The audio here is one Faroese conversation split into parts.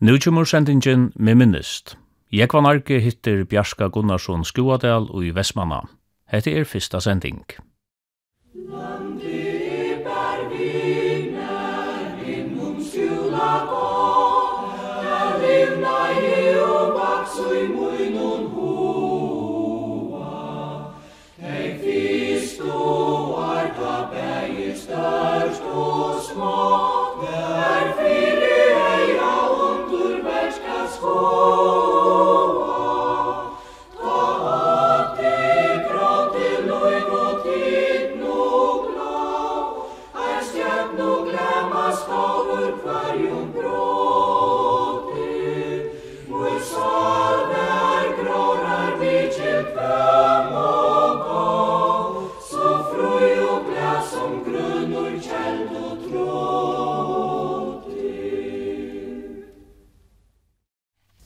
Nú kjumur sendingin med minnist. Jeg var narki hittir Bjarska Gunnarsson Skuadal og i Vestmanna. Hette er fyrsta sending. Landi per viner innum skjula gå, der limna i og baksui muinun hoa. Teik fisk og arta størst og små, Lord.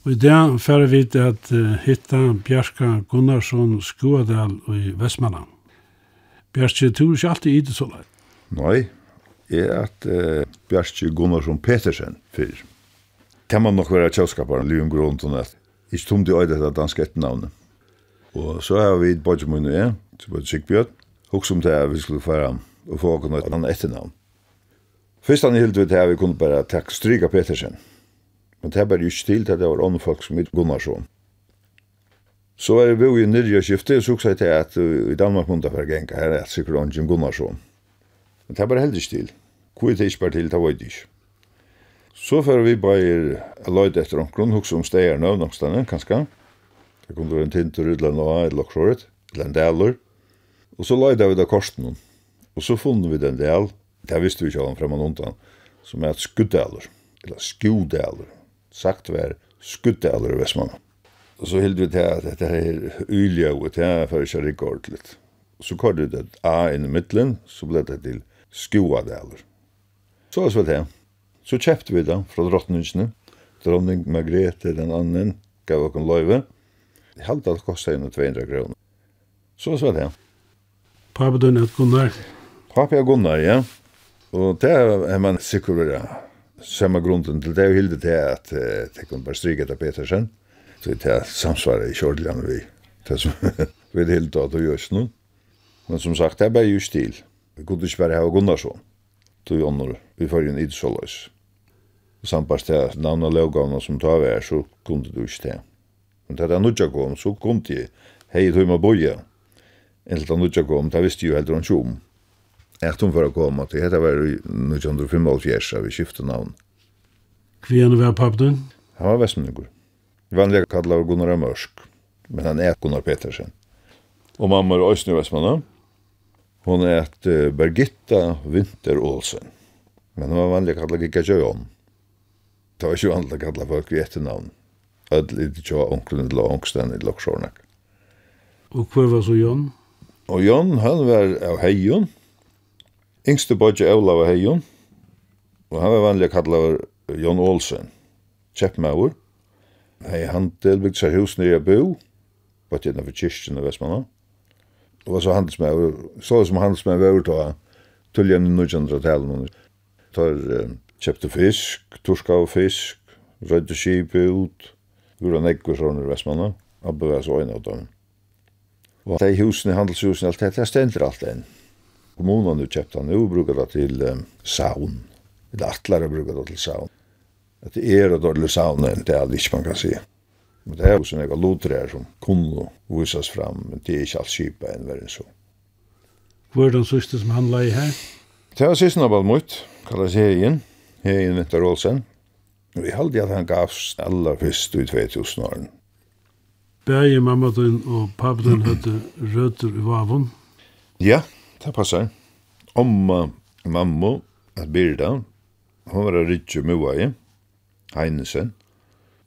Og i dag færre vi til at uh, hitta Bjarka Gunnarsson Skoadal i Vestmanna. Bjarki, du er ikke alltid i det så leit. Nei, jeg er at uh, Bjarki Gunnarsson Petersen fyrir. Kan man nok være kjøskaparen, Lium Grunden, at ikke tom de øyde etter dansk etternavnet. Og så har vi både munn og jeg, så var det Sigbjørn, og som det er vi skulle fære og få åkne et annet etternavn. Først han hilde vi til at vi kunne bare takk stryka Petersen. Petersen Men det er bare ikke til til det var andre folk som ikke Gunnarsson. Så var det bo i nyrja skiftet, så sa jeg til at i Danmark måtte for genka her, at sikkert han Jim Gunnarsson. Men det var heller ikke til. Hvor er det ikke bare til, det var det ikke. Så får vi bare løyde etter omkron, hos om steg er nå, nok stedet, kanskje. Det kunne være en tintur, eller noe, eller klåret, eller en deler. Og så løyde vi da korsten. og så funnet vi den del, det visste vi ikke om fremme noen undan, som er et skuddeler, eller skuddeler, sagt var skudde aller Vestmann. Og så hilde vi til at dette her ylja og til at jeg ikke rikket ordentlig. Så kom det et A inn i midtelen, så ble det til skoadeler. Så var det Så kjøpte vi det fra drottningene. Dronning Margrethe den annen gav oss en løyve. Det halte at det kostet inn 200 kroner. Så var det Pappa døgnet Gunnar. Pappa Gunnar, ja. Og det er man sikker samma grunden till det hilde till att det kunde bara stryka till Petersen. Så det är samsvaret i kjordligan vi. Det som vi hilde att det görs nu. Men som sagt, det är bara just stil. Vi kunde inte bara ha Gunnarsson. Tog Jonnor, vi får en idsålös. Och samtidigt det namn och lovgavna som tar vi är så kunde du inte det. Men det är nudja kom, så kunde jag hej tog med boja. Enligt nudja kom, det visste ju heller runt om att hon för å komme til. heter var ju 1955 vi skifte navn. Kvien var pappan? Han var västmänniskor. Vanliga kallar Gunnar Mørsk, men han er Gunnar Petersen. Og mamma er Östny Västmanna. Hon et uh, Birgitta Winter Olsen. Men hon var vanlig kallar Gika Jøyon. Det var ikke vanlig kallar folk i etternavn. Ødel i det tjoa onklen eller ångsten i Loksjornak. Og kvar var så Jon? Og Jon, han var av Heijon. Yngste bodje Olav var heion, og han var vanlig kallavar Jon Olsen, kjeppmauer. Hei, han delbygd seg hus nere bo, bare tjena for kyrkjen og Vestmanna. Og var så handelsmauer, så som handelsmauer var ta tulljan i 1900-talen. Tar kjepte fisk, torska og fisk, rødde kipi ut, gura neggur sånn i Vestmanna. Abbe var så en av dem. Og de husene, handelshusene, alt det, det stender alt enn. Kommunen nu kjøpt han nu brukar det til um, saun. Eller atlare brukar det til saun. Det er et dårlig saun enn det er det ikke man kan si. Men det er jo sånne loter som kunne visas fram, men det er ikke alt kjipa enn verden så. Hvor er den siste som handla i her? Det var siste nabal mot, kallas Heien, Heien Vinter Olsen. Vi halde at han gavs aller fyrst i 2000-åren. Bæje mamma din og pappa din høyde røtter i vavon. Ja, det passar. Omma, mammo, at Birda, hon var Ritje Muaje, Heinesen,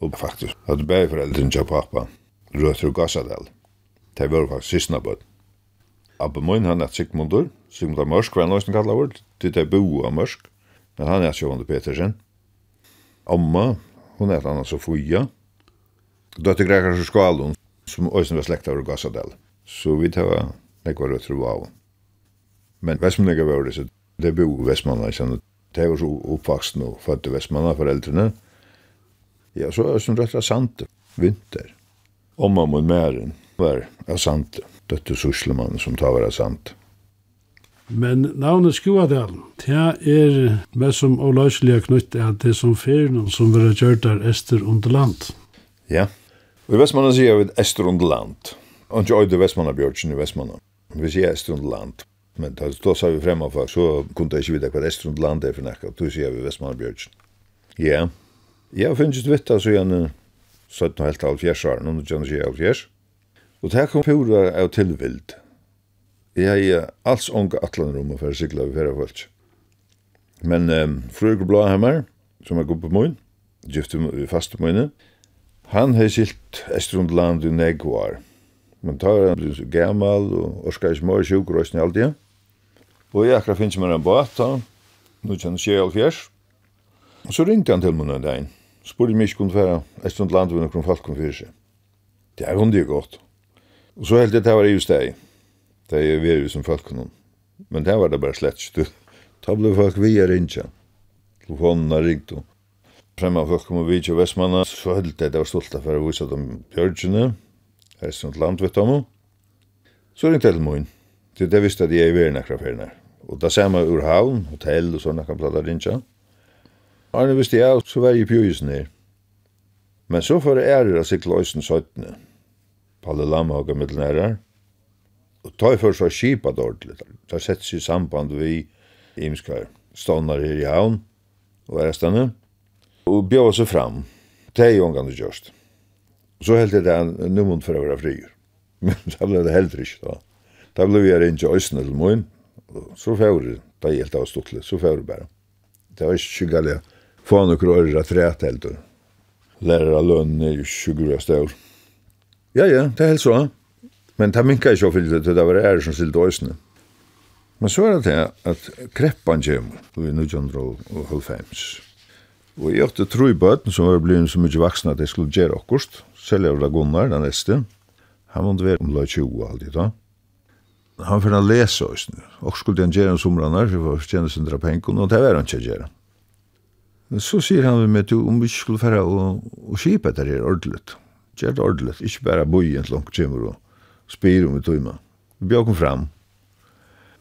og faktisk at bægforeldren til pappa, Røtru Gassadel. Det var faktisk sysna bøtt. Abba Moin, han er Sigmundur, Sigmundur Mørsk, var han også kallar vår, til det bo av Mørsk, men han er Sjøvande Petersen. Amma, hon er han altså Fuja, Døtte Grekar Skalun, som også var slekta over Gassadel. Så vi tar nekva røtru av. Men Vestmanna var det, så det bo i Vestmanna, ikke Det var så oppvaksen og fødte Vestmanna foreldrene. Ja, så er det som rett av sant, vinter. Omma mot Mæren var av sant, døtte Suslemannen som tar var av sant. Men navnet Skuadal, det er med som avløselig knytt er det som ferien som vil ha gjort der Ester Underland. Ja, og i Vestmanna sier vi Ester Underland. Og ikke øyde Vestmanna Bjørtsen i Vestmanna. Vi sier Ester Underland. Men då, då sa vi fremma for, så kunde jeg ikke vite hva Estrund land er for nekka, og då sier vi Vestmannbjørgsen. Ja, jeg finnes ikke vitt, så igjen 17 og helt halv fjers år, noen kjenner seg halv fjers. Og det her kom pura av tilvild. Jeg er alls ånga atlanrommet for å sikla vi fyrir folk. Men um, Frøyre Blåhammer som er god på møyn, gifte mig fast på møyne, han har silt Estrund land i Negvar. Men tar han blir så gammal og orskar ikke mor sjukrøysene alltid. Og jeg akkurat finnes meg en båt, nå kjenner jeg all fjers. Og så ringte han til meg en dag, spurte meg ikke kunne fære et stund land hvor noen folk kom fyrir seg. Det er hundig godt. Og så helt det her var just deg, det er vi veri som folk nå. Men det var det bare slett ikke. Da ble folk via rinja. Telefonen har ringt og fremme folk kom og vidtja Vestmanna, så helt det, det var stolt for å vise dem bjørgjene, her er sånt land vet om. Så ringte jeg til min, til det visste at jeg er i verden akkurat Og da ser man ur havn, hotell og sånne kan plata rinja. Arne visste jeg, så var jeg i pjøysen her. Men så får jeg ære av sikla øysen søytene. Palle Lamhaga mittelnærer. Og ta i først av kipa dårlig. Ta sett seg i samband vi imskar Stånar her i havn og ærestane. Og bjøy seg fram. Det er jo en gang det gjørst. Så helt er det en numund for å være frier. Men da ble det heldre ikke da. Da ble vi her inn til øysen til morgen så fævre, da jeg helt av stått så fævre bare. Det var ikke skyggalig. Få noen krøyre at rett helt. Lærer av lønnen er jo skyggalig stør. Ja, ja, det er helt sånn. Men det minka ikke å fylle det, det var ære som stilte øsene. Men så er det det at kreppan kommer i 1905. Og jeg åtte tro i bøten som var blitt så mye vaksne at jeg skulle gjøre akkurat. Selv jeg var Gunnar, den neste. Han måtte være om la 20 alltid da han fyrir han lesa oss og skulle han gjøre somrarna for å tjene sindra pengen og det var han ikke gjøre så sier han vi med om vi skulle færa og, og kipa etter her ordentligt gjør det ordentligt, ikke bare boi en langt kjemmer og spyr om i tøyma vi bjør fram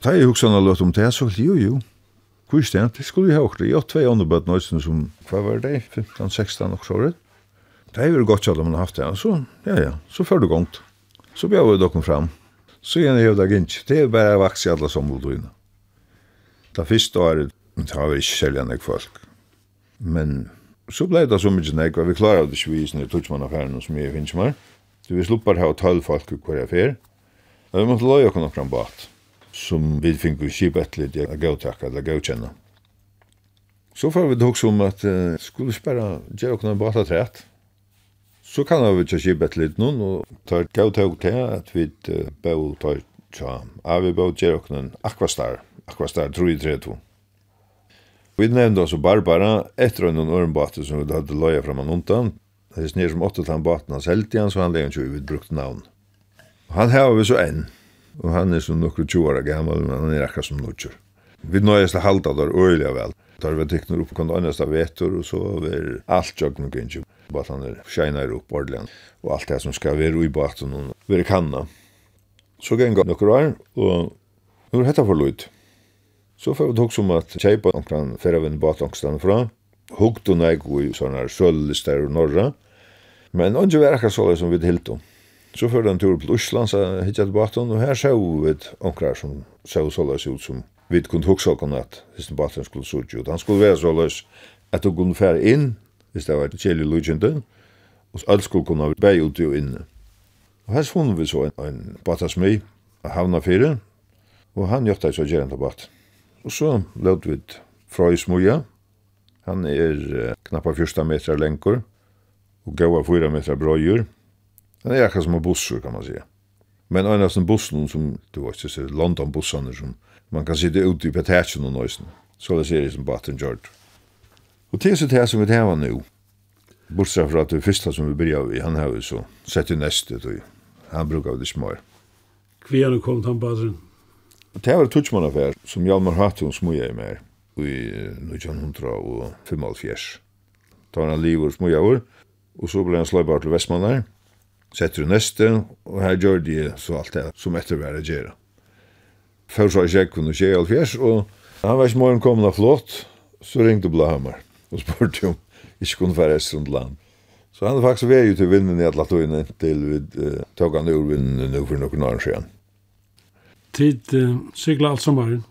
Da jeg huksan har løtt om det, så jo, jo, Hvor er det, det skulle jeg ha åkt. Jeg har tvei åndebøtt nøysen som, hva var det, 15-16 og såret. Det er jo godt kjall om man har haft det, så, ja, ja, så før det gongt. Så bjør vi dokken fram. Så gjerne hevde jeg ikke. Det er bare vaks i alle sommeltøyene. Da første året, det var ikke selja nek folk. Men så blei det så mykje nek, og vi klarer det ikke vi i sånne tutsmannaffæren som jeg finnes meg. Så vi sluppar her og tøll folk i hver affær. Og vi måtte loja okkur nokran bat, som vi fink vi kip et litt jeg gautakka eller gaukjenna. Så får vi det som at uh, skulle spara, gjør okkur nokran bat at. Så kan vi ikke kjipe et litt noen, og tar gav tog til at vi bør ta tja. Ja, vi bør gjøre noen 3-3-2. Vi nevnte også Barbara, etter noen ørenbate som vi hadde løya fram han undan. Det er snir som åttet han baten hans helt igjen, så han legger ikke ut brukt navn. Han har vi så enn, og han er som nokre 20 år gammel, men han er akkurat som nokre. Vi nøyest til halda der øyelig vel. Tar vi teknar upp kan annars av vetor och så över allt jag nog inte. Bara han är shinar upp ordentligt och allt det som ska vara i båten och vara kanna. Så gänga några år och nu heter det för lut. Så får vi också om att köpa omkran förra vän båtångstan från. Hukt och nej i sådana söllister och norra. Men han var akkurat så som vi helt om. Så får den tur på Usland så hittat båten och här såg vi ett omkring som såg så ut som vi kunne hugsa oss at hvis den batteren skulle så ut. Han skulle være så løs at du kunne fære inn, hvis det var en kjelig lujende, og alt skulle kunne være ut og inne. Og her funnet vi så en, en battersmi av havna fire, og han gjør det så gjerende batt. Og så lød vi fra i smuja, han er uh, knappa 14 meter lengur, og gaua 4 meter brøyur. Han er akkurat som en bussur, kan man sige. Men en av bussen som, du vet, London-bussene som man kan sitta ute i petachen og nøysen. Så det ser det som Batten George. Och det är til som vi tar nu. Bortsett fra att det första som vi började i, han har ju så sett i neste, och han brukar det smör. Kvian kom han Batten? Det var tutsmann affær som Hjalmar Hatton smuja i mer i 1975. Da var han liv og smuja over, og så ble han sløybar til Vestmannar, setter i neste, og her gjør de så alt det som etter var å før så jeg kunne skje i alfjers, og han var ikke morgen kommet av flott, så ringte Blahammer og spurte om ikke kunne være etter rundt land. Så han er faktisk vei ut til vinden i alle togene til vi uh, tok han ur vinden nå for noen år siden. Tid uh, sykla alt sommaren?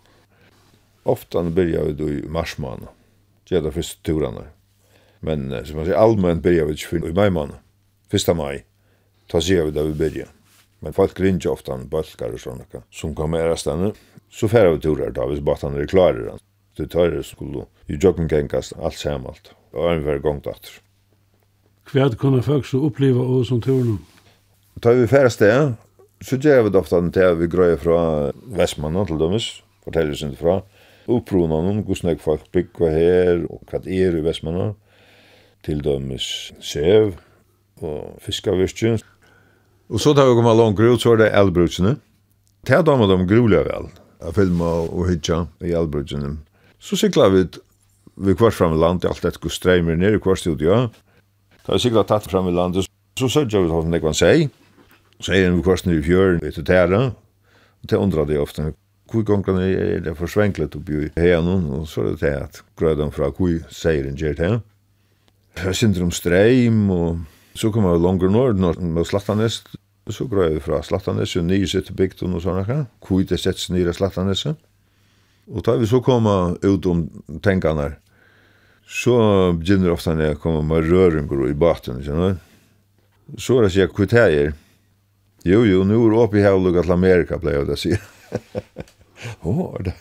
Ofta byrja vi i mars måned, marsmån, gjerne første turene. Men uh, som man sier, allmenn byrja vi ikke i mai måned, 1. mai. Ta sier vi da vi byrja. Men folk ringer ofta en bölkar och sådana som kommer era stanna. Så færre vi turar da, hvis er är klara. Det tar det skulle ju gengast alt allt sammalt. Och en varje gång datter. Kvärt kunne folk så uppleva oss som turen. Da vi færre sted, så gjør vi ofta en tv vi grøyer fra Vestmannen til dömes. forteller sig fra. från. noen, hvordan gusnäck folk bygga här och kvart er i Vestmannen, til dömes sev og fiskavirstjänst Og så tar vi kommet langt ut, så er det elbrutsene. Det er damer de grulig vel, å filme og hitja i elbrutsene. Så sikla vi vi kvart fram i land, alt etter hvor streimer nere i kvart studio. Da vi sikla tatt fram i landet, så sørger vi hvordan det kan si. Så er vi kvart nere i fjøren, vi til tæra. Og det undrar det ofte, hvor gongen er det for forsvenklet oppi i henen, og så er det til at grøyden fra hvor seieren gjør det. Jeg synder om streim, og Så kom jeg langer nord, med Slattanes, så grøy vi fra Slattanes, og nye sitt bygd og sånne her, kvitt er sett nere Slattanes. Og da vi så kom ut om tenkene her, så begynner ofte når jeg kommer med røringer i baten, kjenner Så er det sier kvitt her, jo jo, nå er det oppe i her og lukket til Amerika, pleier jeg å si. Åh, det.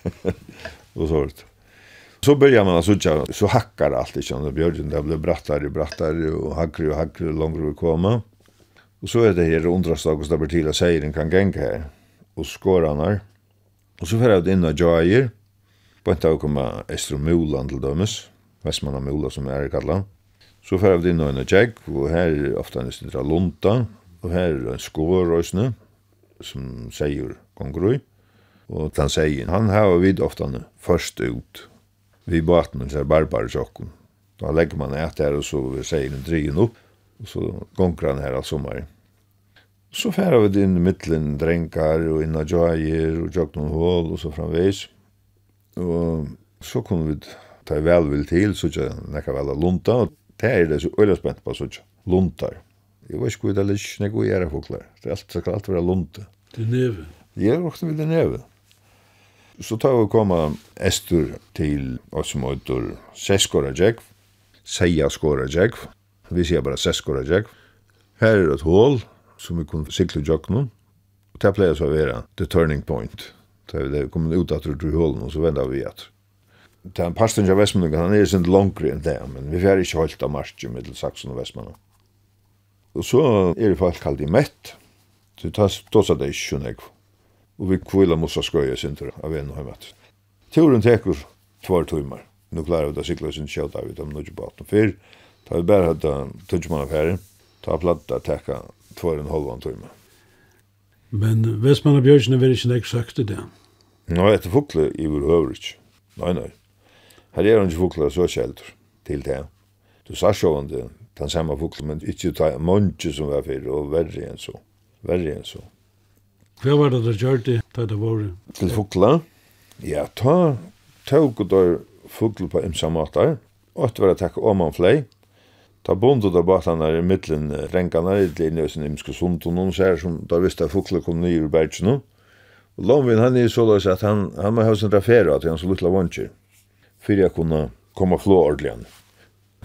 Og så var det. Så börjar man alltså så hackar allt liksom. Björgen där blev brattare och brattare och hackre och hackre längre långre och komma. Och så är det här understag och stabilt till säger den kan gänga här. Och skåranar. Och så färd in och jajer. På ett tag kommer Estromolan till dömes. Västmanna Mola som är i kallan. Så färd in och en jag och här är ofta en snittra lunta. Och här är en skårrösne som säger kongrui. Och han säger, han har vid ofta först ut vi båten så är barbar sjokken. Da legger man et her, og så sier den dryn opp, og så gonger han her all sommer. Så færer vi inn i midtelen drenger, og inn av inna og och noen hål og så framveis. Og så kunne vi ta vel vil til, så ikke nekka vel av lunta og det er det så øyla spent på så ikke luntar. Jeg vet ikke hvor det er litt jag å gjøre era fåglar. Det är allt, så kan allt vara lunta. Det är neve. Jag det er vid det neve. Så tar vi komma Estur til oss som heter Seskora Jekv, Seia Skora Jekv, vi sier bara Seskora Jekv. Her er et hål som vi kunne sikle jokkene, og det pleier så å være the turning point. Da vi kommer ut at du hålen, og så vender vi at. Det er en pastor av Vestmannen, han er sin langre enn det, men vi får ikke holdt av marsjen mittel Saxon og Vestmannen. Og så er det folk kalt i mett, så det tar stås at det ikke skjønner og vi kvila mossa skoja sindur av en og heimat. Turen tekur tvar tuimar. Nu klarar vi da sikla sin sjálta vi dem nudja baten fyr. Ta vi bæra hata tudsmann affæri, ta platta teka tvar en halvan tuimar. Men Vestmanna Bjørgsen vil ikke nek sagt det? Nå, etter fukle i vår høvrich. Nei, nei. Her er han ikke fukle så sjeldur til det. Du sa sjåvande den samme fukle, men ikke ta mange som var fyrir, og verre enn så. Verre enn så. Hva var det der gjør det? Da det var? Til fukla? Ja, ta tog og der fukla på imsa matar, og etter var det takk om han flei, ta bondet da batene i middelen renkene, i det sin imske sunt, og noen ser som da visste at fukla kom nye i bergsen, og Lomvin han er så løs at han, han må ha sin rafera til så lutla vantjer, Fyrir jeg kunne komme flå ordelig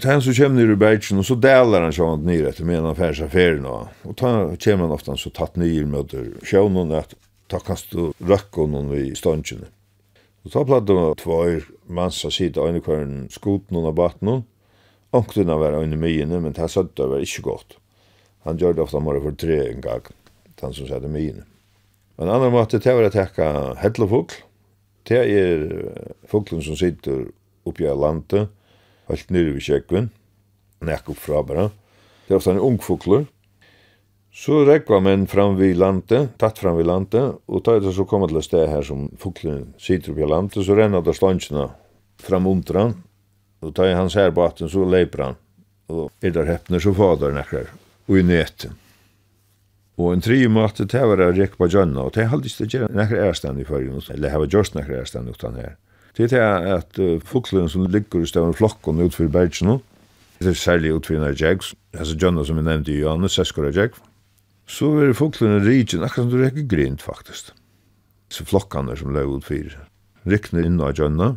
Sen så kommer ner i bergen och så delar han sånt ner efter med en affärsaffär då. Och ta kommer han ofta så tatt ner med show någon att ta kast och röcka någon i stanchen. Och ta platta då två mansa sida en kvarn skot någon av baten. Ankten av var inne med men det sötta var inte gott. Han gör det ofta bara för tre en gång. Han som sätter mig inne. En annan måte det var att täcka hedlefugl. Det är fuglen som sitter uppe i landet helt nere ved kjekken, nek opp fra bare. Det er ofte en ungfokler. Så rekva menn fram vid landet, tatt fram vid landet, og ta det så kommer til et sted her som foklen sitter opp i landet, så renner det slansjene fram under han, og ta i hans her baten, så leiper han, og er der heppner så fader nekker, og i neten. Og en tri måte, til var å rekke på Jonna, og det er alltid ikke nekker ærestand i fargen, eller hava gjørst nekker ærestand utan her. Det er at uh, fuglene som ligger i stedet flokken ut bergen, det er særlig ut en jeg, altså Jonna som vi nevnte i Johannes, Seskor av jeg, så er fuglene rigen, akkurat som du rekker grint faktisk. Så flokkene som løy ut. Rikner inn av Jonna,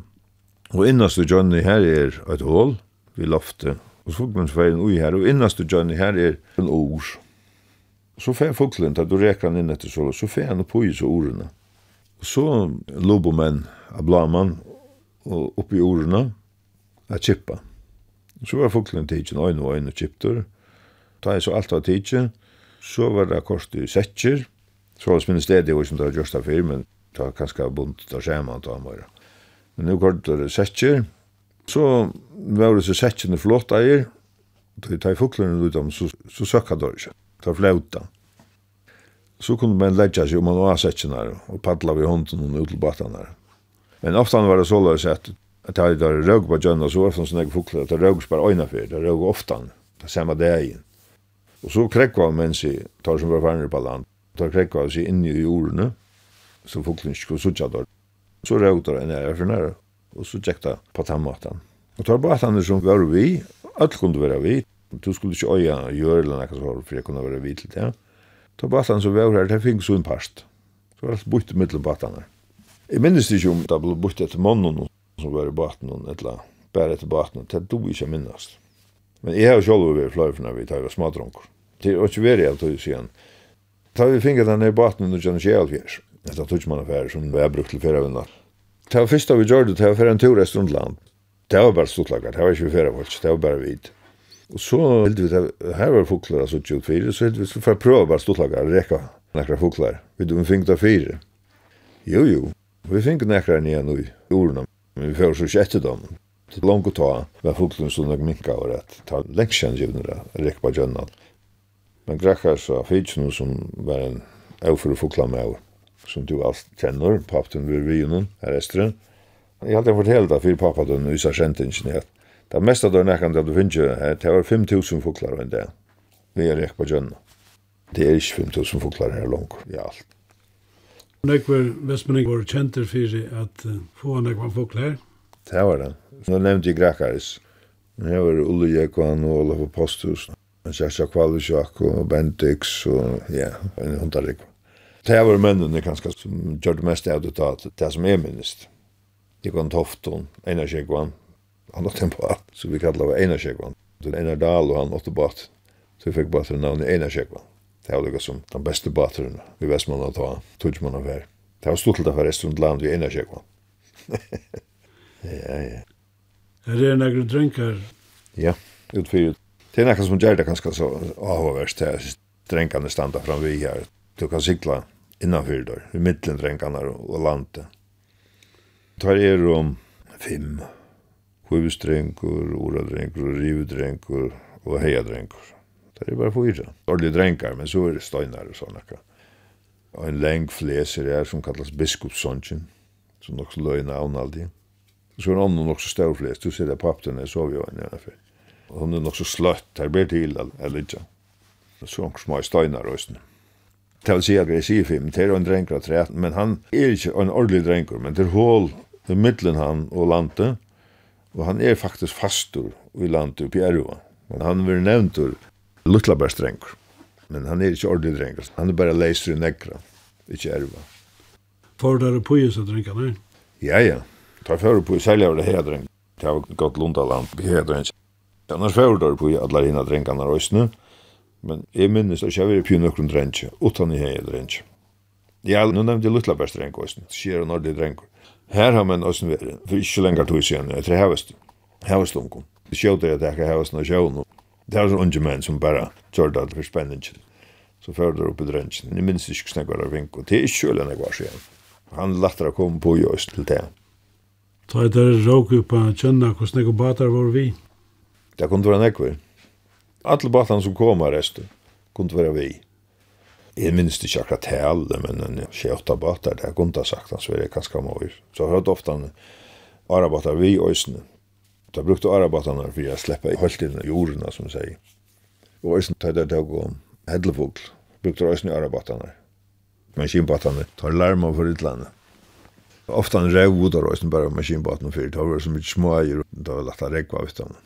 og innast av Jonna her er et hål, vi lofte, og så fuglene får en ui her, og innast av Jonna her er en ord. Så fer fuglen, da du rekker han inn etter så, så får han på i så ordene. Og så lobo menn av blaman og oppi ordene er kippa. Så var fuglen tidsin øyne og øyne kipptur. Da er så alt var tidsin, så var det kort i setjer. Så var det minnes det det var som det var just av fyr, men det var kanskje bunt av skjeman til han var. Men nu kort det setjer. Så var det så setjene flott eier. Ta jeg fuglene ut om, så, så søkka det ikke. Ta flauta så kunde man lägga sig om man var sättsnar och paddla vid hunden och ut till båtarna. Men ofta var det så lös att att jag där rög på jönna så ofta såna fåglar att rög spar öjna för det rög ofta det samma dag. Och så kräkva man sig tar som var färre på land. Tar kräkva sig in i jorden så fåglarna skulle sucha där. Så rög där en är för nära och så tjekta på tammatan. Och tar båtarna som var vi, allt kunde vara vi. Du skulle inte öja görla något så för jag kunde vara vi till det. Ta batan som var her, det fikk så en parst. Så var det bort i middelen batan her. Jeg minnes ikke om det ble bort etter mannen som var i batan, eller bare etter batan, det du ikke minnes. Men jeg har jo selv vært flere for når vi tar smadronker. Det er ikke vært jeg tog siden. Da vi finner den i batan under kjenner seg alfjers. Etter tutsmannaffærer som vi har brukt til ferievinnar. Det var første vi gjorde, det, var for en tur i Strundland. Det var bare stortlagert, det var ikke vi ferievolts, det var bare vidt. Og så held vi det, her var foklar altså 24, så held vi så får prøve bare stortlagere, rekka nekra foklar. Vi du fink da fire. Jo, jo, vi fink nekra nye nu i ordene, men vi får så kjette dem. Det er langt å ta, men foklaren som nok minka over at ta leksjensgivner av rekka på gjønnan. Men grekkar sa fyrtjen som var en avfyr foklar med over, som du alt kjenner, pappen ved vinen, her estren. Jeg hadde fortalt det for pappa den visa kjentingen i at Det mesta då näkan det du finner her, det var 5000 fåglar enn det. Vi er ikke på jönna. Det er ikke 5000 fåglar her langt, i alt. Nekver Vestmenning var kjenter for at få nekver her? Det var det. Nå nevnte jeg Grekaris. Det var Ulle Jekvann og Olaf Apostus. Kjersa Kvalvisjak og Bendix og ja, en hundarik. Det var mennene kanskje som gjør det mest av det, det som er minst. Jekvann Tofton, Einar Jekvann, han åt en båt, så vi kallade det Einarsjekvann. Den Einar Dahl og han åtte båt, så vi fikk båten navnet Einar Einarsjekvann. Det var lukka som den beste båten vi Vestmanna ta, Tudjmanna fær. Det var stort til det av landet i Einar Einarsjekvann. ja, ja. Her er nekru drinkar. Ja, utfyrt. Det er nekka som gjør det ganske så avhåverst, det er drenkane standa fram vi her. Du kan sikla innanfyr der, i middelen drenkane og landet. Tar er om fem Kuivstrengur, oradrengur, rivdrengur og heiadrengur. Det er bare fyra. Ordelig drengar, men så er det støynar og sånne. Og en leng fleser er som kallas biskopssonsen, som nok så løgna av alltid. Så er en annen nok så fles, du ser det papten, apten, jeg sov jo enn gjerne før. Og hun er nok så sløtt, her blir til, eller ikke. Så er hun små støynar og Det vil si at jeg sier film, det er en drenger av men han er ikke en ordelig drenger, men det er hål i middelen han og landet, Og han er faktisk fastur i landet oppi Erva. Men han vil nevntur Lutlabærstrengur. Men han er ikke ordentlig drengur. Han er bare leiser i negra, ikke Erva. Får dere på i seg nei? Ja, ja. Ta fyrir på i særlig av det her drengar. Det har gått lundaland i her drengar. Annars fyrir dere på i alle hina drengarna røysene. Men jeg minnes at jeg var i pjun okkur drengar, utan i hei drengar. Ja, nu nevnte jeg Lutlabærstrengur, sier han ordentlig drengar. Her har man også vært, for ikke lenger tog siden, etter hevest, hevest hevestlunken. Det skjøter jeg at jeg har hevest noe sjøen. Det er så unge menn som bare gjør det for spenningen. Så fører det opp i drengen. Jeg minns ikke snakk av vink, og det er ikke kjølen jeg var siden. Han latter å komme på i til det. Ta et der råk upp av kjønna, hvordan jeg batar var vi? Det kunne være nekver. Alle batan som kom av resten kunne være vi. Jeg minnes ikke akkurat hele, men en 28 bøter, det er gunta sagt, så er det ganske mye. Så jeg hørte ofte han arabata vi i Øysene. Da brukte arabatene for å slippe holdt inn i jordene, som sier. Og øsene tar det til å gå hedlefugl, brukte øsene i Men kinbatene tar larm for utlandet. Ofta en rev ut av øsene bare med kinbatene for, det var så mye små eier, og det var lett å regge av utlandet.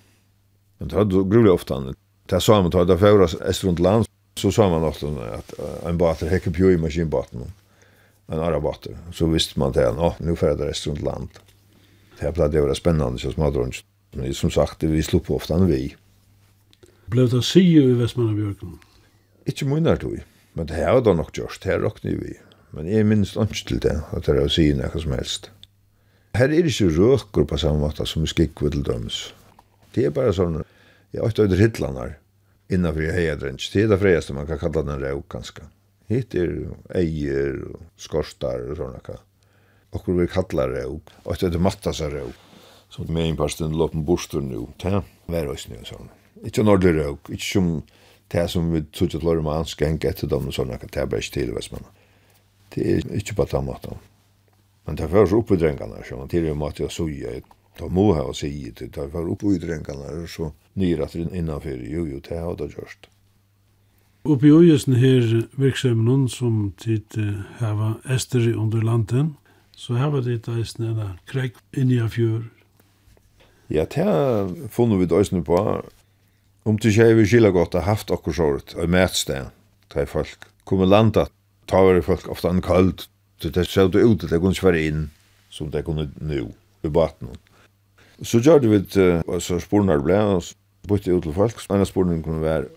Men det hadde gruvlig ofte. Det sa han, det var føres rundt land, Så sa man ofta om att en båt häcker på i maskinbåten. En arabater. Så visste man det. Nå, nu får färdas det runt land. Det här det vara spännande så smått Men som sagt, vi slår på ofta en vi. Blev det sio i Västmannabjörken? Inte munnar tog. Men det här var då nog gjort. Det här råkne vi. Men jeg minns ikke til det. At det var sio noe som helst. Her er ikke røkker på samme måte som skikker til döms. Det er bare sånn. Jeg har ikke över hittlanar innanför i hejadrench. Det er det fredeste man kan kalla den råk ganske. Hitt er eier och skorstar och sådana kan. Och vi kallar råk. Och det är mattas av råk. Så det är inpasten loppen bostur nu. ta, vær oss nu og sådana. Inte nordlig ordentlig råk. Som det som vi tog til lorma hans gäng etter dem og sånne kan. Det är bara inte till vad man. Det er inte på den måten. Men det är först uppe drängarna. Det är ju mat jag suger. Da må jeg ha siget det, da var oppe i drengene og så nyretter innanfor, jo jo, det har det gjort. Oppe i øyesen her virksomheten som tid hava ester under landen, så hava dit eisen en krekk inni av fjør. Ja, det funnet vi døysene på. Om til ikke vi skiller godt har haft okkur såret, og mætstegn, da er folk. Kommer landa, ta var folk ofta en kald, så det ser ut ut, det kunne ikke være inn, som det kunne nu, i baten. Så gjør det vi et så sporene ble, og bytte ut til folk. En av sporene kunne være,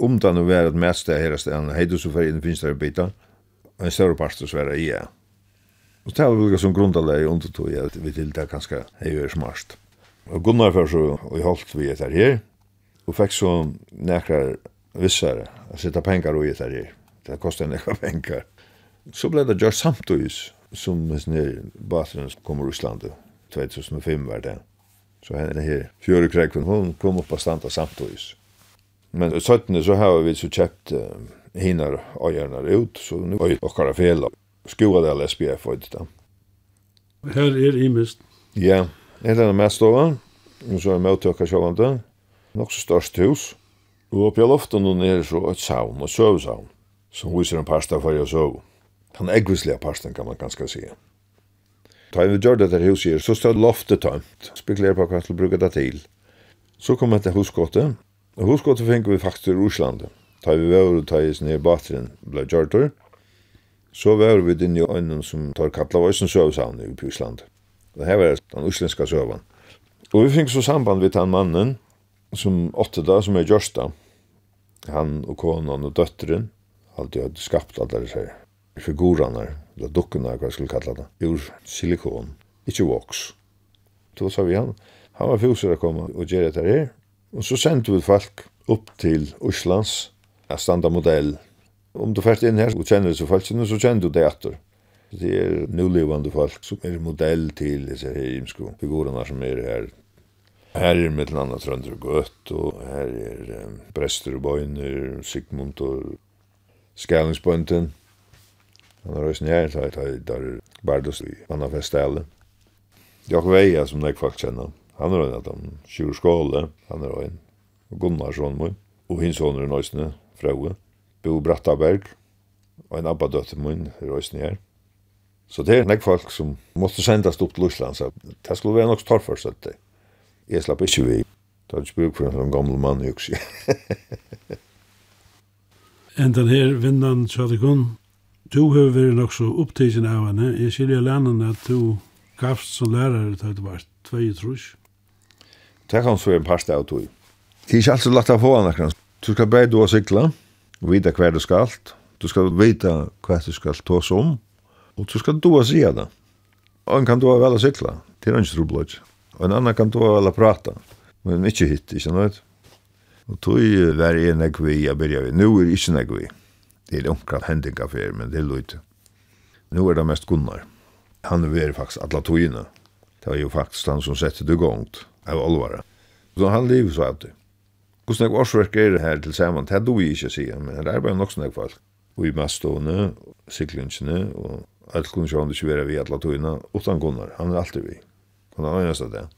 om det nå var et mest her stedet, hei du så fer inn finnes det en bitar, og en større parst så være i ja. Og det var vel som grunn av det undertog, at vi til det kanskje hei er smart. Og Gunnar før så, og jeg holdt vi etter her, og fikk så nekrar vissare, å sitta pengar og etter her. Det kostet en nekra pengar. Så ble det gjort samtøys, som sånn her bateren som kommer i Islandet, 2005 var det. Så henne her, fjøre krekven, hun kom opp og standa samtøys. Men i søttene så har vi så kjøpt uh, hinar øyerne ut, så nu er okkara fela. Skoa det alle SPF og det da. Her er imist. Ja, her er den mest over, og så er møttøkka sjåvande. Nok så størst hus. Og oppi av loften og nere så et saun, og søvsaun, som viser en parsta for jeg søv. Han eggvislige parsten kan man ganske sige. Ta vi gjør dette huset her, så stod loftet tømt. Spekulerer på hva til å bruke det til. Så kom dette husgåttet. Og Huskottet fikk vi faktisk til Russland. Ta vi var og ta i sin her bateren ble gjørt der. Så var vi din i øynene som tar kattla av Øysen søvsavn i Russland. Det her var den uslenska søvann. Og vi fikk så samband med den mannen som åtte da, som er Gjørsta. Han og konan og døtteren, alltid hadde skapt alle disse figurerne eller dukkene, hva jeg skulle kalla det, ur silikon, ikkje voks. Så sa vi han, han var fjuser å komme og gjøre dette her, og så sendte vi folk opp til Oslands, a standa modell. Om du fært inn her og kjenner disse folkene, så kjenner du det etter. Det er nulivande folk som er modell til disse her imsko figurerne som er her. Her er mitt landa Trønder og Gøtt, og her er um, Brester og Bøyner, Sigmund og Skælingsbøynden. Han har røysen her, så er det Bardos i Annafestale. Jakob Veia, som jeg faktisk kjenner, han er en av dem, Sjur Skåle, han er en, og Gunnar Sjånmøy, og hins åner er Nøysene, Fraue, Bo Brattaberg, og en abba døtter min, Røysen her. Så det er nek folk som måtte sendes opp til Lusland, så det skulle være nok torrførst at det. Jeg slapp ikke vi. Det er ikke bruk for en sånn gammel mann, jeg husker. den her, vinnan Tjadikon, Du har vært nok så opptidsen av henne. Jeg skiljer lennom at du gafst som lærare til at det var tvei trus. Det kan så en par parste av tog. Det er ikke alltid lagt av få henne. Du skal bare du og sykla, vite hva du skal. Du skal vite hva du skal ta oss om. Og du skal du og sige det. Og en kan du vel å sykla. Det er ikke troblod. Og en annan kan du vel å prata. Men ikke hit, ikke noe. Og tog var jeg nekvi jeg begynner vi. Nå er ikke nekvi. Det är omkring händingar för men det er lite. Nu är det mest Gunnar. Han är väl faktiskt alla. Det var ju faktiskt han som sette det gongt, av allvara. Så han lever så alltid. Hvordan jeg årsverk er det her til sammen, det du ikke sier, men det er bare nok snakk folk. Og i mestående, siklingsene, og alt kunne sjående ikke være vi alle togene, utan Gunnar, han er alltid vi. Han er eneste det.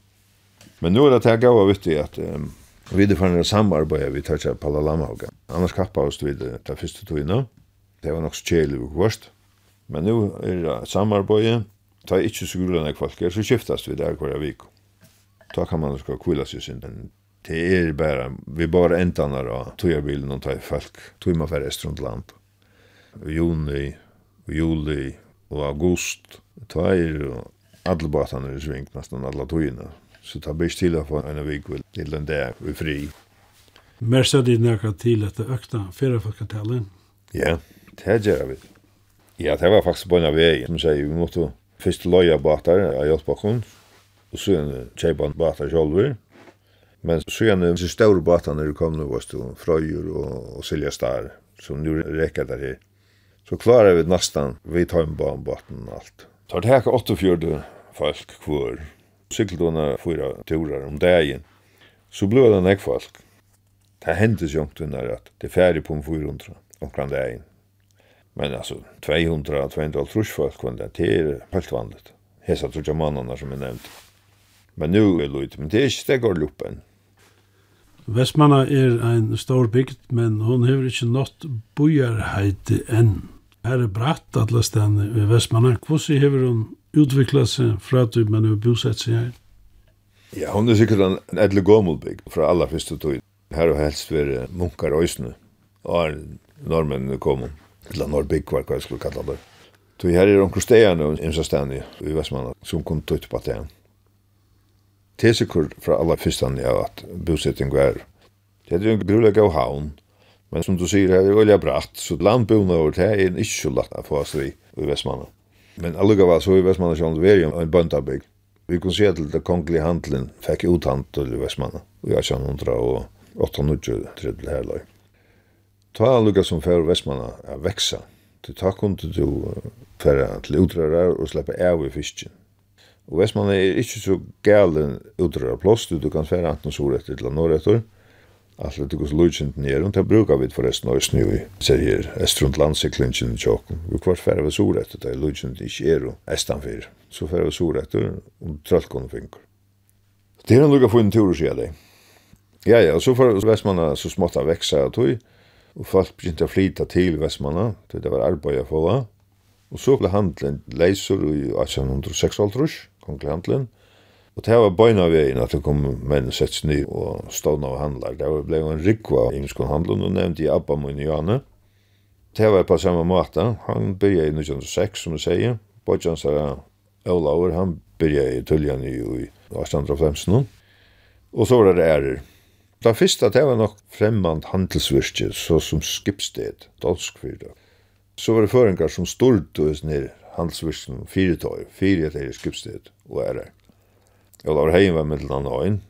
Men nå er det jeg gav av vittig at um, Vi er fannet samarbeid vi tar seg Palalamauga. Annars kappa oss vi det ta første togina. Det var nok så kjelig og kvart. Men nu er det samarbeid. Ta ikkje så gulene folk er, så skiftast vi der hver vik. Ta kan man skal kvila seg sin. Men det er bare, vi bare entanar av togjabilen og ta folk. Tog man færre estrund land. Juni, juli og august. Ta er alle båtene i sving, nesten alle togina. Så ta best til å få en vecka til den der vi fri. Mer så det när til at att ökta förra. Ja, det gjør vi. Ja, det var faktiskt på en väg som säger vi måste först loja båtar, jag hjelpbakken, og så sen köpa båtar själva. Men så är det store stora når det kom nå, var det frøyer och og sälja star som nu räcker der her. Så klarar vi nästan vi tar en båten allt. Tar det här 48 folk kvar sykkeldåna fyra turar om dagen så blev det nek folk. Det hendte ju inte at att det färre på en 400 omkring dagen. Men alltså 200 200 trus folk kom det till helt vanligt. Hesa tror jag mannen som är nämnt. Men nu är det men det är inte det går luppen. Vestmanna er ein stor bygd, men hon hefur ikkje nått bojarheiti enn. Her er bratt atlastane ved Vestmanna. Hvordan hefur hon utvikla seg fra at man har bosett seg her? Ja, hon er sikkert en edle gåmulbygg fra aller første tog. Her har helst vært munkar og øsne, og normen kom, eller norrbygg var hva jeg skulle kalla det. Så her er omkring stegene og innsastegne i Vestmanna som kom tøyt på det. Tesekur fra aller fyrstan av at bosetting var. Det er jo en grulig av havn, men som du sier, det er olja bratt, så landbona over det er ikke så lagt å få oss i Vestmanna. Men alluga så i Vestmanna som var ju en bøndabygg. Vi kunde se til det kongliga handeln fick uthand til Vestmanna. Och jag känner hundra och 890 till her lag. Ta alluga som för Vestmanna att växa. Du tar kunde du fer til utrörar och släppa av i fisken. Og Vestmanna er ikke så galen utrörar plåst, du kan fer antingen sur etter til norr etter. Alltså det går så lugnt ner och det brukar vi förresten ha snö i säger Estrund landseklingen i Tjocken. Vi kvar färva så rätt det är lugnt i estan Estanfyr. Så färva så rätt och tröllkon finkar. Det är en lucka få en tur så jag Ja ja, så för Västmanna så smått att växa och tog och folk begynte att flytta till Västmanna. Det var arbete få va. Och så blev handeln läsor i 1806 konglig handeln. Og det var bøyna veien at det kom menn sett sny og stående av handlar. Det ble en rikva i Imskon handlun, og nevnte i Abba min Janne. Det var på samme måte. Han byrja i 1906, som jeg sier. Bodjan sa Olaur, han byrja i Tullian i 1815. Og så var det ærer. Det første, det var nok fremmand handelsvirke, så som Skipsted, dansk fyrda. Så var det føringar som stort og handelsvirken, fyretøy, fyretøy i Skipsted og ærer. Og da var Heim var middel han øyn,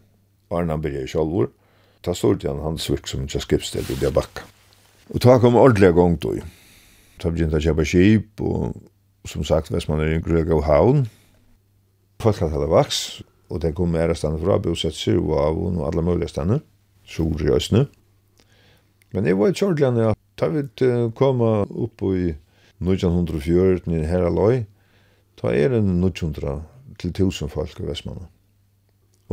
og Arnan byrja i Kjallvor. Ta stort igjen hans virk som ikke skipstil i Bakka. Og ta kom ordelig gong då. Ta begynte å kjøpe skip, og som sagt, hvis man er i en Grøg av Havn, folk hadde vaks, og det kom mer stande fra, bosett seg av og alle mulige stande, sur i Østene. Men jeg var i Kjordland, ja. Da vi kom opp i 1914 i Heraløy, da er det 1900 til 1000 folk i Vestmannen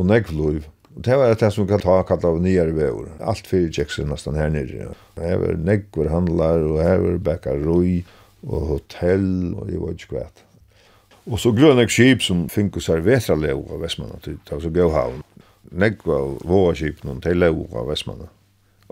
og negvluiv. Og det var det som kan ta kallt av nyare veor. Alt fyrir Jackson nästan her nere. Her var negvur handlar, og her var bakaroi, og hotell, og det var ikke kvæt. Og så grønne skip som finkus her vetraleo av Vestmanna, det var så gau havn. Negva våa skip, noen til leo av Vestmanna.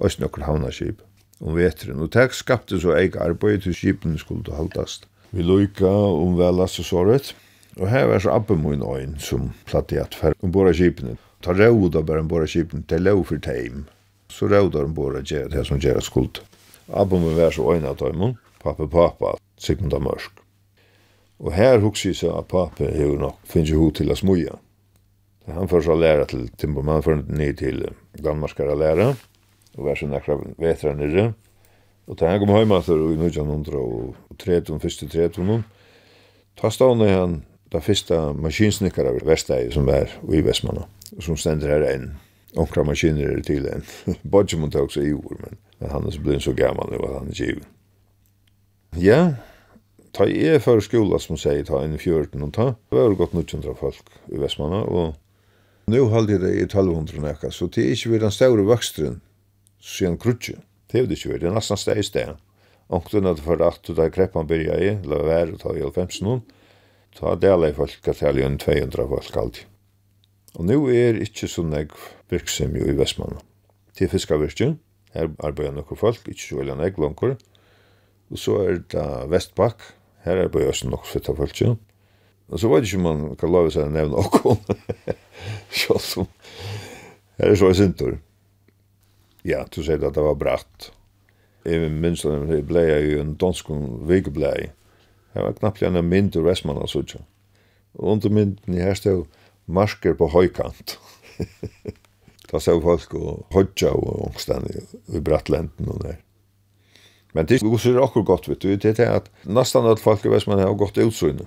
Øst nokkur havna skip om vetren. Og det skapte så eik arbeid til skipen skulle haldast. Vi lukka om vel og såret. Og her var så abbe min øyn som platt i at fer om båda kipene. Ta råda bare om båda kipene til lov for teim. Så råda om båda gjer det som gjer skuld. Abbe min var så øyn at øyn, pappa pappa, Sigmund av Mørsk. Og her hugsi seg at pappa hefur nok finnst jo til a smuja. Han får så læra til Timbom, han får ned til Danmarkar a læra, og var så nekra vetra nere. Og da han kom heima etter i 1930, første 30, ta stående han da første maskinsnikkere av Vesteg som var i Vestmanna, som stender her enn. Onkra maskiner er til en. Bodgemund er også i ord, men, men han er så blitt så gammal nu at han er given. Ja, ta i er for skola som sier ta inn i fjörden og ta. Det var godt 900 folk i Vestmanna, og nu halde jeg det i 1200 nekka, så det er ikke vi den større vokstren siden krutje. Det er det ikke vi, det er nesten steg i steg. Onkten hadde for at du da kreppan byrja i, la være ta i 15 noen, Så det er folk at jeg er 200 folk alltid. Og nå er ikke så negv virksom jo i Vestmanna. Til fiskavirken, her arbeider noen folk, ikke så veldig negv langer. Og så er det Vestbakk, her arbeider også nok fitta folk. Og så var det ikke man kan lave seg å nevne åkken. Som, her er så jeg sintur. Ja, du sier at det var bratt. Jeg minns at jeg blei i en dansk vikeblei Det var knappt en mynd ur Vestmanna suttja. Og under mynden i her stod marsker på høykant. da stod folk og hodja og ångstene i brattlenden og der. Men det er akkur godt, vet du, det er at nesten alle folk i Vestmanna har gått utsynet.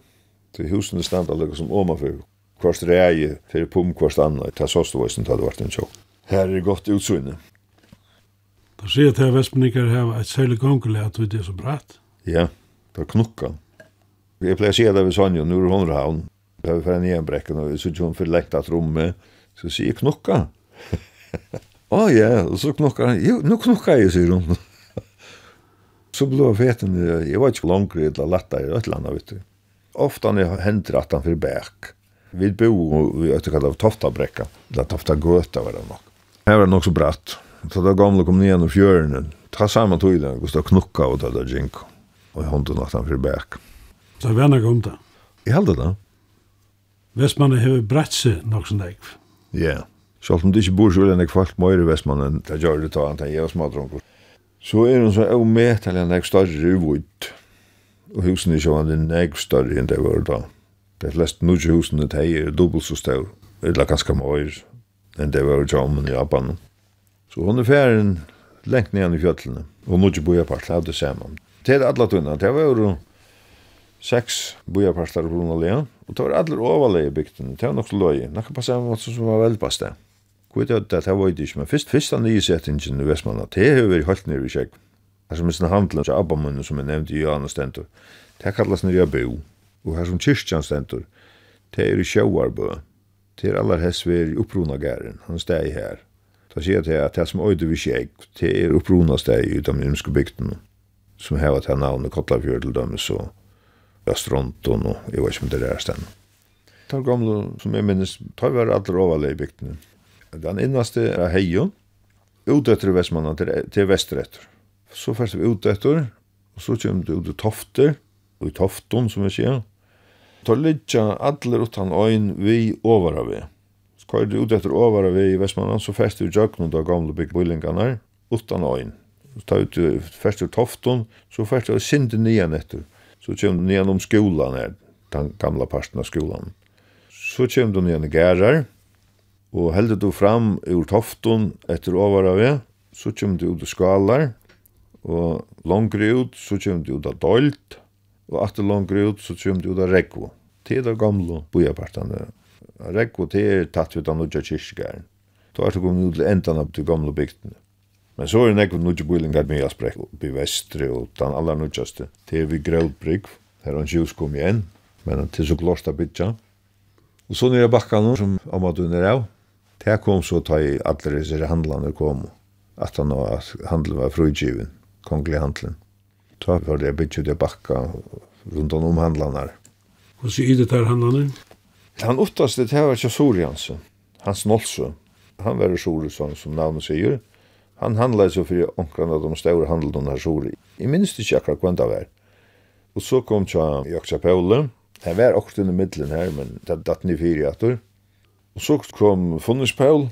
Til husene standa lukka som omanfyr, kvart rei, for pum, kvart anna, ta sostavåsen, ta det vart en tjokk. Her er godt utsynet. Da sier jeg til at Vestmannikar har et særlig gongelig at vi det er så bratt. Ja, det er knukka. Jeg pleier å si det ved Sonja, nå er hun ravn. Da vi ferdig igjen brekken, og så ikke hun for lekt at rommet. Så sier jeg knukka. Å oh, ja, og så knukka han. Jo, nå knukka jeg, sier hun. så ble jeg feten, jeg var ikke langere eller letta i et eller annet, vet du. Ofta han hender at han fyrir bæk. Vi bo vi i et kallet av Toftabrekka, eller Toftagøta var det nok. Her var det nok så bratt. Så da gamle kom ned gjennom fjøren, ta saman tog i den, og så knukka og ta det jinko. Og jeg hunden at han fyrir bæk. Så er venner om det. Jeg heldig det. Vestmannen har brett seg nok som deg. Ja. Selv om du ikke bor så veldig folk kvart mer i Vestmannen, det gjør det ta an til jeg og smadronker. Så er hun så er med til en jeg større uvud. Og husene ikke var en jeg større enn det var da. De fleste nødvendige husene de er dobbelt så større. Eller ganske mer enn det var jo om i Japan. Så hun er ferien lengt ned i fjøtlene. Og nødvendige bor jeg på alt, det er det samme. Til alle tunnene, det var jo seks bojaparstar på Brunalea, og det var alle overleie bygden, det var nok så løye, nakka på samme måte som var velbaste. Kvitt av det, det var ikke, men først, først av nye settingen i Vestmanna, det har vært holdt nere i kjegg. Her som er sånn handelen til Abbamunnen som er nevnt i Johan og Stentor, det kallas nere i Bo, og her som kyrkjan Stentor, det er i Sjøarbø, det er aller hess vi er i opprona gæren, han steg her. Da sier jeg at det som øyde vi kjegg, det er opprona steg i de ymske bygden, som hevet her navnet Kotlafjord til dømes og Østronton og jeg vet ikke om det er stedet. Det er gamle, som jeg minnes, ta var alle overle i bygdene. Den innaste er Heio, utetter i Vestmannen til til Vestretter. Så først vi utetter, og så kommer det ut i Tofter, og i Tofton, som jeg sier. Da ligger alle utan øyn vi over av vi. Så kvar det ut etter over av vi i Vestmannen, så først vi jøkken av gamle bygdbillingene utan øyn. Så ta ut først i Tofton, så først vi sinde nian etter. Så kjem du ned om skolan her, den gamla parten av skolan. Så kjem du ned i gærar, og heldur du fram ur tofton etter over av det, så kjem du ut i skalar, og langre ut, så kjem du ut av dolt, og atter langre ut, så kjem du ut av rekvo. Det er det gamle bojapartene. Rekvo, det er tatt ut av nødja kyrkjegæren. Da er det kommet ut til endan av de gamle bygdene. Men så er det nekve nudje bøylingar med jeg sprekk i vestre og den aller nudjaste. Det er vi grøvbrygg, her han kjus kom igjen, men til så glorst av bytja. Og så nere bakka nå, som amadun er av, det kom så ta i alle disse handlene kom, at han og at handelen var frugiven, kongelig handelen. Ta var det bytja det bakka rundt om handlene. Og så i det der handlene? Han oftast det her var ikke Soriansen, Hans Nolse. Han var Soriansen som navnet sier, Han handla så för onkran av de stora handeln här så. I minst inte jag kan det var. Och så kom jag i Paule. Det var också i mitten här men det datt ni fyra åter. Och så kom Funnerspel.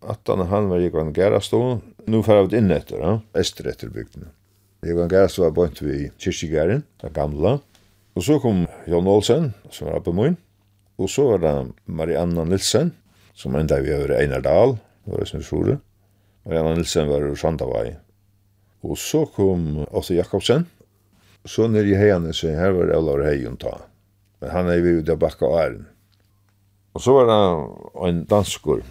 Att han han var gick en gärastå. Nu får jag in efter, ja. Öster efter bygden. Jag var gärastå var bort vid kyrkigären, den gamla. Och så kom Jan Olsen som var uppe min. Och så var det Marianna Nilsen som enda vi över Einar Dahl. Var det som vi og Jan Nilsen var ur Sandavai. Og så kom Åtte Jakobsen, så nere i heiene så her var Olav Heijon ta. Men han er jo der bakka av æren. Og så var det en danskur.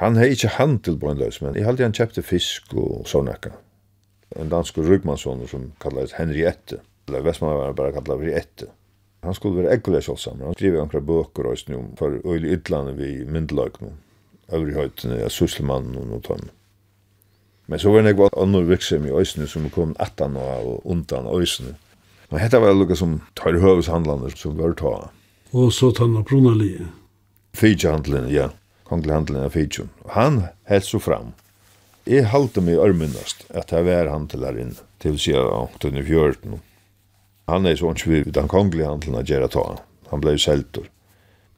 Han har ikkje handel på en løs, men jeg halte han kjøpte fisk og sånnekka. En danskur ryggmannsson som kallades Henriette. Eller Vestmannen var bare kallet Henriette. Han skulle være ekkulig kjølsam. Han skriver ankra bøker og snum for øylig ytlande vi myndelagno. Øvrig høytene, ja, susselmannen og noe Men så var det nekva andre virksomhet i Øysene som kom attan og undan Øysene. Men dette var noe som tar høveshandlene som var ta. Og så tanna Brunalie. Fidjehandlene, ja. Konglehandlene av Fidjan. Han held så fram. Jeg halte meg ørmyndast at jeg var han til her inne, til sida 1814. Han er så ikke vi den konglehandlene av Gjera ta. Han ble seltor.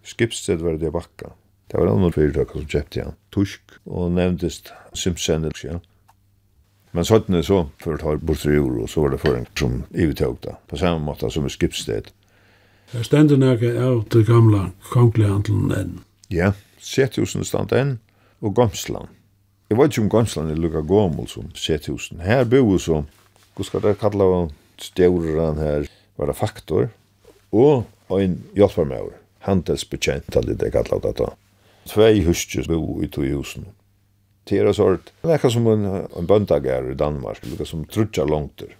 Skipsted var det bakka. Det var andre fyrirtøkka som kjøpte han. Tusk og nevndist Simpsener, ja. Men sådana så för å ta bort ur och så var det för en som ivetøk da, På samme måte som i Skipsted. Här ständer några av det gamla konglihandeln enn. Ja, Sethusen stand enn, och Gomsland. Jag vet inte om Gomsland er lukka gommel som Sethusen. Här bor så, hur ska det kalla stjåren här, var det faktor? Och en hjälparmör, handelsbetjent, det kallar det då. Två huskjus bo i tog husen. Det är sort verkar som en en böndagär i Danmark, lukar som trutja långter.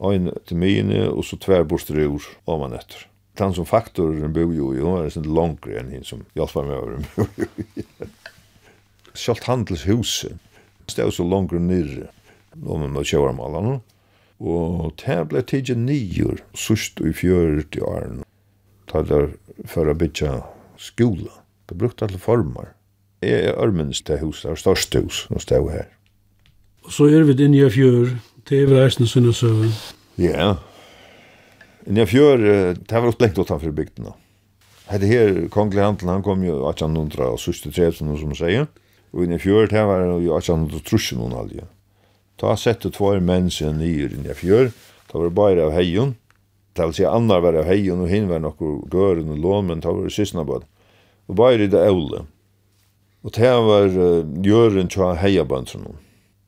Ein til mine og så tværborster ur om man etter. Den som faktoren bor jo i, er sånn langere enn hinn som hjelper meg over. Sjalt handelshuset, stod så langere nirre, om man kjører malene. Og det ble tidlig nyer, sørst i fjøret i åren. Det der for å bytja skola. Det brukte alle former er Ørmens det hus, det er største hus, som stod her. Og så er vi inne i fjør, det er reisende eisen sinne søvn. Ja, inne i fjør, det var også lengt utenfor bygden da. Hette her, kongelig handel, han kom jo 1800 og sørste tre, som man sier. Og inne i fjør, det var jo 1800 trusje noen aldri. Ta sette två menn seg nyer inne i fjør, ta var bare av heion, det vil si annar var av heion, og hin var nokkur gøren og lån, men ta var sysna bad. Og bare i det eulet. Og det var uh, gjøren tja heiabøndsen.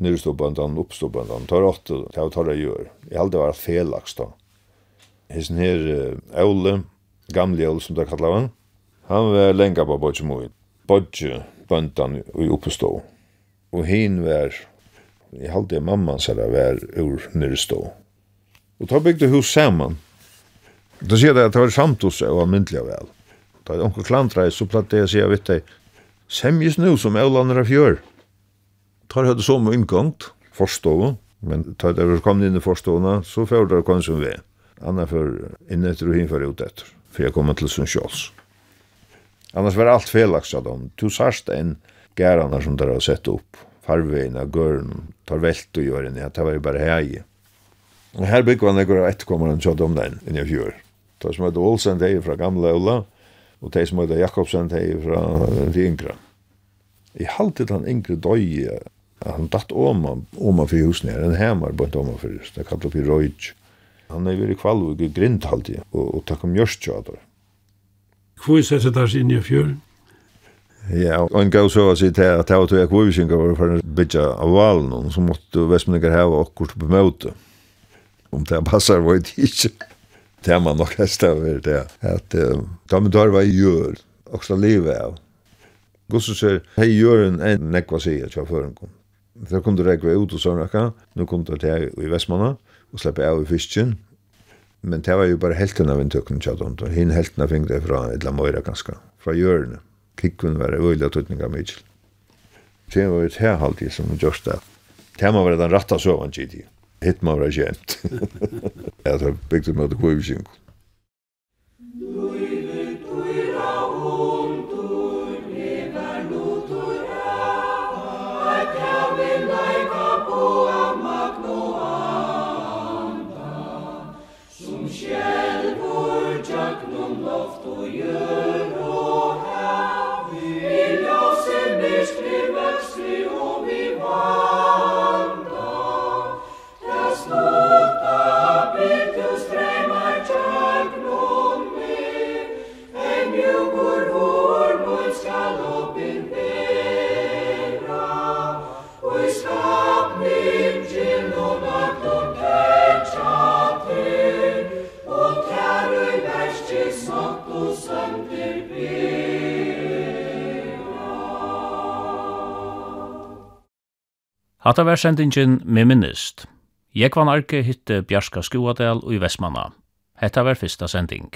Nyrståbøndan, oppståbøndan, tar åtte, det var tar jeg gjør. Jeg halde var felaks da. Hesen her, uh, Aule, gamle Aule som det kallar han, han var lenga på bodje moin. Bodje bøndan i oppstå. Og hin var, jeg halde mamman det var ur nyrstå. Og da bygde hus saman. Da sier det at det var samtose og myndelig vel. Da er onkel klantreis, så platt det jeg sier, vet jeg, Semjes nu som Eulandra fjør. Tar høyde som inngångt, forstå, men tar det var kommet inn i forstående, så fjør det kom som vi. Anna for inn etter og hinfor ut etter, for jeg kom til Sundsjåls. Annars var alt felaks av dem. Du sarst en gærene som der har sett opp, farveien av gøren, tar velt og gjør inn, det var jo bare hei. Og her bygger han etter kommer han kjøtt om den, inn i fjør. Det som heter Olsen, det er fra gamle Eulandra, og de som heter Jakobsen, de er fra de yngre. Jeg halte den yngre døy, han datt om oma for husen her, en hemar bort oma for husen, det kallet vi røyj. Han er veldig kvalv og grint alltid, og, og takk om gjørst jo ador. Hvor er det der inn i fjøren? Ja, og en gav så å si til at det var tog jeg kvovisingar var for en bytja av valen, så måtte vestmennikar heva okkur på møte. Om det passar var det ikke det man nok hest av det, at da man tar hva jeg gjør, og så livet av. Gustav sier, hei gjør en enn nekva sier tja føren kom. Da kom du rekve ut og sånn nå kom du til i Vestmanna, og slapp av i fisken, men det var jo bare helten av en tøkken tjatt om det. Hinn helten av fingre fra et lamøyra ganske, fra hjørne. Kikkun var øyla tøtninga mykje. Det var et halvtid som gjørst det. Det var være den ratta søvann tid hit må vara jämt. Jag tror byggt med det kvivisingen. Hatta var sendingin med minnist. Jeg var narki hitte Bjarska Skuadel og i Vestmanna. Hetta var fyrsta sending.